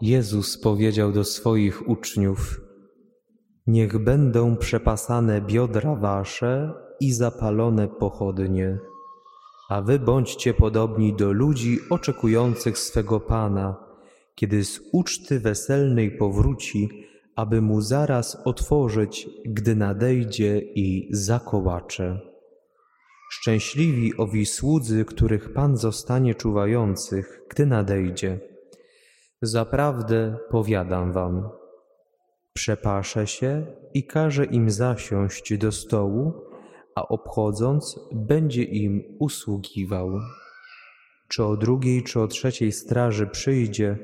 Jezus powiedział do swoich uczniów: Niech będą przepasane biodra wasze i zapalone pochodnie, a wy bądźcie podobni do ludzi oczekujących swego Pana, kiedy z uczty weselnej powróci, aby mu zaraz otworzyć, gdy nadejdzie i zakołacze. Szczęśliwi owi słudzy, których Pan zostanie czuwających, gdy nadejdzie. Zaprawdę powiadam wam, przepaszę się i każę im zasiąść do stołu, a obchodząc będzie im usługiwał. Czy o drugiej, czy o trzeciej straży przyjdzie,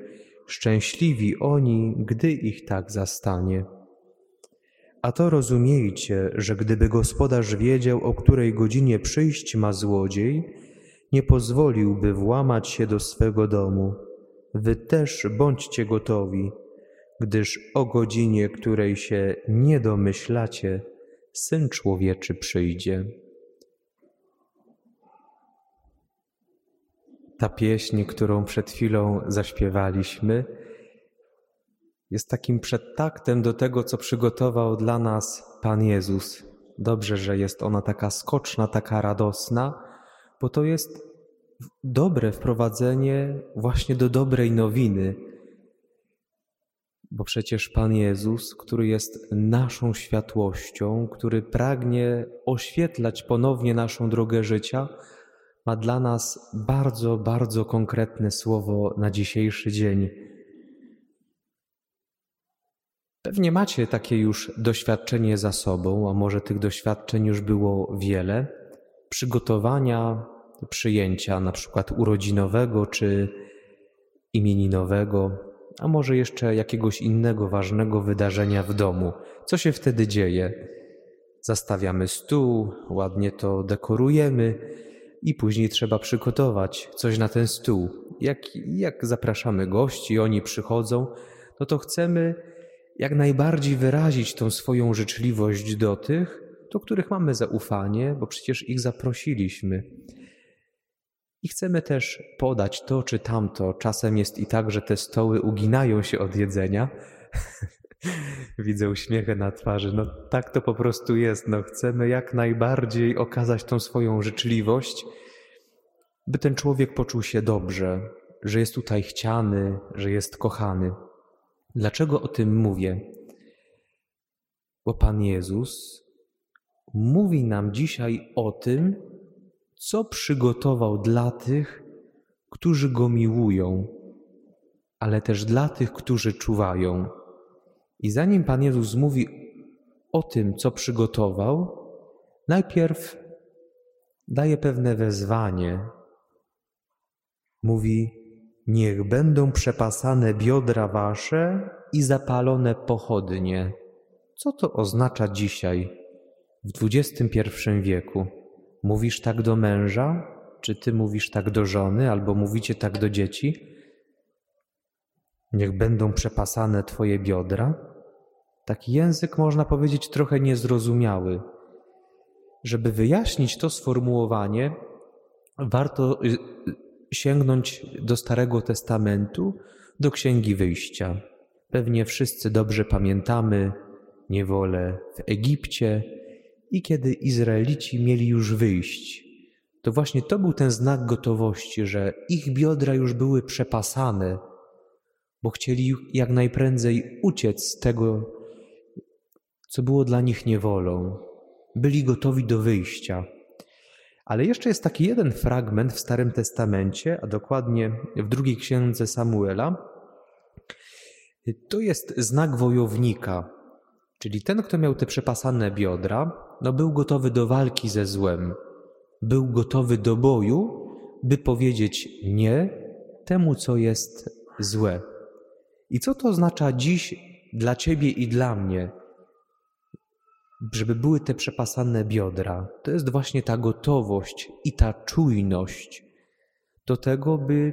szczęśliwi oni, gdy ich tak zastanie. A to rozumiejcie, że gdyby gospodarz wiedział, o której godzinie przyjść ma złodziej, nie pozwoliłby włamać się do swego domu. Wy też bądźcie gotowi, gdyż o godzinie, której się nie domyślacie, Syn Człowieczy przyjdzie. Ta pieśń, którą przed chwilą zaśpiewaliśmy, jest takim przedtaktem do tego, co przygotował dla nas Pan Jezus. Dobrze, że jest ona taka skoczna, taka radosna, bo to jest dobre wprowadzenie właśnie do dobrej nowiny. Bo przecież Pan Jezus, który jest naszą światłością, który pragnie oświetlać ponownie naszą drogę życia, ma dla nas bardzo, bardzo konkretne słowo na dzisiejszy dzień. Pewnie macie takie już doświadczenie za sobą, a może tych doświadczeń już było wiele. Przygotowania przyjęcia, na przykład urodzinowego czy imieninowego, a może jeszcze jakiegoś innego ważnego wydarzenia w domu. Co się wtedy dzieje? Zastawiamy stół, ładnie to dekorujemy i później trzeba przygotować coś na ten stół. Jak, jak zapraszamy gości, oni przychodzą, no to chcemy jak najbardziej wyrazić tą swoją życzliwość do tych, do których mamy zaufanie, bo przecież ich zaprosiliśmy. I chcemy też podać to czy tamto. Czasem jest i tak, że te stoły uginają się od jedzenia. Widzę uśmiechę na twarzy. No tak to po prostu jest. No, chcemy jak najbardziej okazać tą swoją życzliwość, by ten człowiek poczuł się dobrze, że jest tutaj chciany, że jest kochany. Dlaczego o tym mówię? Bo Pan Jezus mówi nam dzisiaj o tym, co przygotował dla tych, którzy Go miłują, ale też dla tych, którzy czuwają. I zanim Pan Jezus mówi o tym, co przygotował, najpierw daje pewne wezwanie. Mówi: Niech będą przepasane biodra wasze i zapalone pochodnie. Co to oznacza dzisiaj, w XXI wieku? Mówisz tak do męża? Czy ty mówisz tak do żony, albo mówicie tak do dzieci? Niech będą przepasane twoje biodra. Taki język, można powiedzieć, trochę niezrozumiały. Żeby wyjaśnić to sformułowanie, warto y, y, sięgnąć do Starego Testamentu, do Księgi Wyjścia. Pewnie wszyscy dobrze pamiętamy niewolę w Egipcie, i kiedy Izraelici mieli już wyjść, to właśnie to był ten znak gotowości, że ich biodra już były przepasane, bo chcieli jak najprędzej uciec z tego, co było dla nich niewolą. Byli gotowi do wyjścia. Ale jeszcze jest taki jeden fragment w Starym Testamencie, a dokładnie w drugiej księdze Samuela. To jest znak wojownika, czyli ten, kto miał te przepasane biodra, no był gotowy do walki ze złem, był gotowy do boju, by powiedzieć nie temu, co jest złe. I co to oznacza dziś dla Ciebie i dla mnie? Żeby były te przepasane biodra. To jest właśnie ta gotowość i ta czujność do tego, by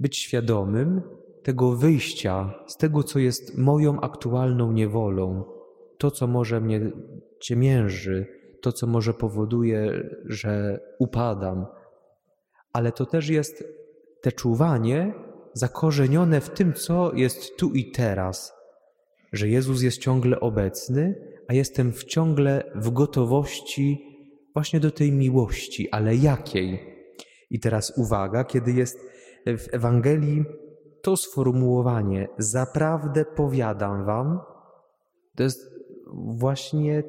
być świadomym tego wyjścia z tego, co jest moją aktualną niewolą, to, co może mnie ciemięży, to, co może powoduje, że upadam. Ale to też jest te czuwanie zakorzenione w tym, co jest tu i teraz, że Jezus jest ciągle obecny, a jestem w ciągle w gotowości właśnie do tej miłości, ale jakiej? I teraz uwaga, kiedy jest w Ewangelii to sformułowanie, zaprawdę powiadam wam, to jest właśnie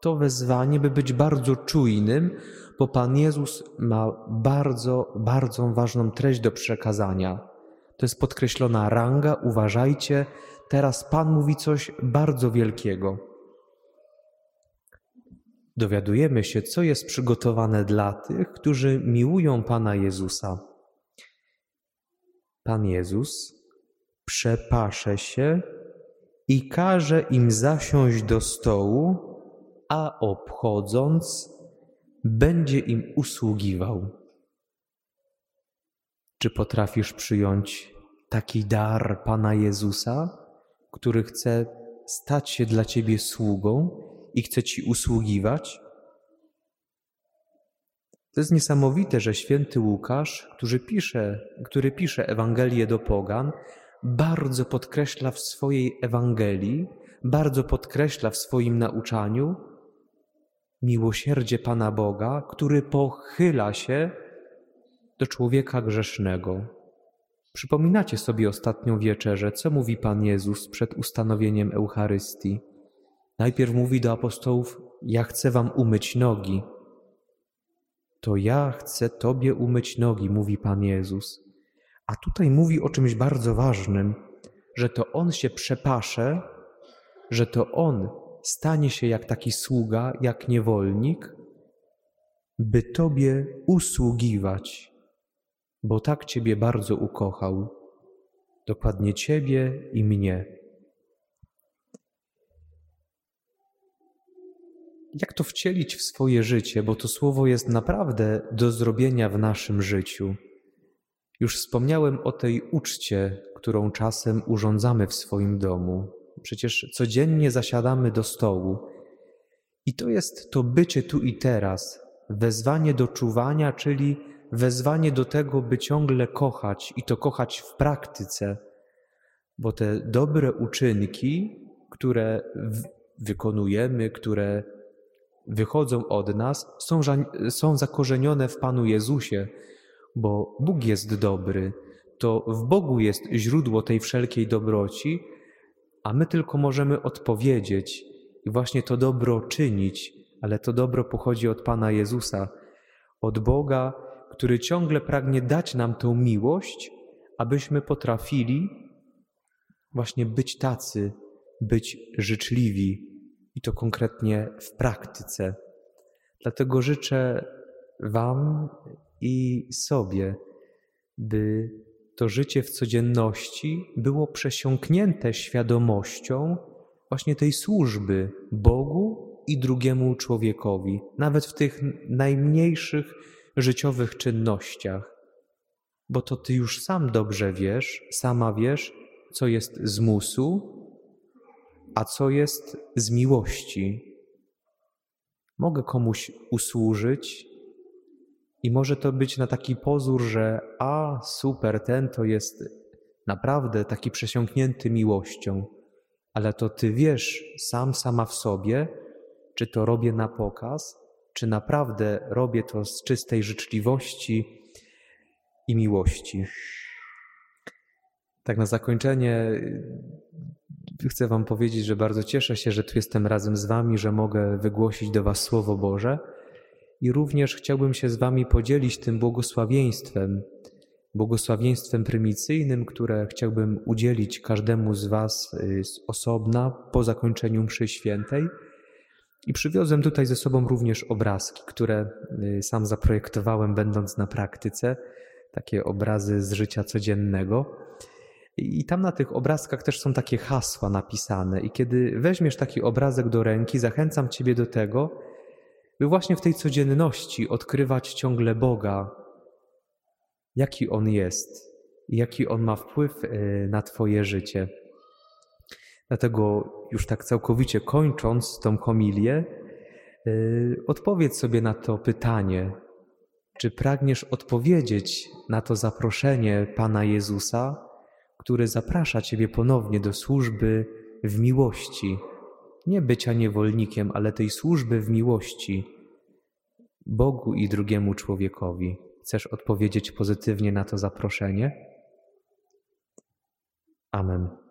to wezwanie, by być bardzo czujnym, bo Pan Jezus ma bardzo, bardzo ważną treść do przekazania. To jest podkreślona ranga, uważajcie, teraz Pan mówi coś bardzo wielkiego. Dowiadujemy się, co jest przygotowane dla tych, którzy miłują Pana Jezusa. Pan Jezus przepasze się i każe im zasiąść do stołu, a obchodząc, będzie im usługiwał. Czy potrafisz przyjąć taki dar Pana Jezusa, który chce stać się dla Ciebie sługą i chce Ci usługiwać? To jest niesamowite, że święty Łukasz, który pisze, który pisze Ewangelię do Pogan, bardzo podkreśla w swojej Ewangelii, bardzo podkreśla w swoim nauczaniu miłosierdzie Pana Boga, który pochyla się do człowieka grzesznego. Przypominacie sobie ostatnią wieczerzę, co mówi Pan Jezus przed ustanowieniem Eucharystii. Najpierw mówi do apostołów: Ja chcę wam umyć nogi. To ja chcę Tobie umyć nogi, mówi Pan Jezus. A tutaj mówi o czymś bardzo ważnym, że to On się przepasze, że to On stanie się jak taki sługa, jak niewolnik, by Tobie usługiwać, bo tak Ciebie bardzo ukochał, dokładnie Ciebie i mnie. Jak to wcielić w swoje życie, bo to słowo jest naprawdę do zrobienia w naszym życiu. Już wspomniałem o tej uczcie, którą czasem urządzamy w swoim domu. Przecież codziennie zasiadamy do stołu. I to jest to bycie tu i teraz, wezwanie do czuwania, czyli wezwanie do tego, by ciągle kochać i to kochać w praktyce, bo te dobre uczynki, które wykonujemy, które wychodzą od nas, są, są zakorzenione w Panu Jezusie, bo Bóg jest dobry. To w Bogu jest źródło tej wszelkiej dobroci, a my tylko możemy odpowiedzieć i właśnie to dobro czynić, ale to dobro pochodzi od Pana Jezusa, od Boga, który ciągle pragnie dać nam tą miłość, abyśmy potrafili właśnie być tacy, być życzliwi i to konkretnie w praktyce. Dlatego życzę Wam i sobie, by to życie w codzienności było przesiąknięte świadomością właśnie tej służby Bogu i drugiemu człowiekowi, nawet w tych najmniejszych życiowych czynnościach. Bo to Ty już sam dobrze wiesz, sama wiesz, co jest z musu, a co jest z miłości. Mogę komuś usłużyć, i może to być na taki pozór, że a super, ten to jest naprawdę taki przesiąknięty miłością, ale to ty wiesz sam, sama w sobie, czy to robię na pokaz, czy naprawdę robię to z czystej życzliwości i miłości. Tak na zakończenie chcę Wam powiedzieć, że bardzo cieszę się, że tu jestem razem z Wami, że mogę wygłosić do Was Słowo Boże i również chciałbym się z Wami podzielić tym błogosławieństwem, błogosławieństwem prymicyjnym, które chciałbym udzielić każdemu z Was y, osobna po zakończeniu mszy świętej. I przywiozłem tutaj ze sobą również obrazki, które y, sam zaprojektowałem, będąc na praktyce, takie obrazy z życia codziennego. I tam na tych obrazkach też są takie hasła napisane. I kiedy weźmiesz taki obrazek do ręki, zachęcam Ciebie do tego, by właśnie w tej codzienności odkrywać ciągle Boga, jaki On jest i jaki On ma wpływ e, na Twoje życie. Dlatego już tak całkowicie kończąc tą homilię, e, odpowiedz sobie na to pytanie, czy pragniesz odpowiedzieć na to zaproszenie Pana Jezusa, który zaprasza Ciebie ponownie do służby w miłości, nie bycia niewolnikiem, ale tej służby w miłości, Bogu i drugiemu człowiekowi? Chcesz odpowiedzieć pozytywnie na to zaproszenie? Amen.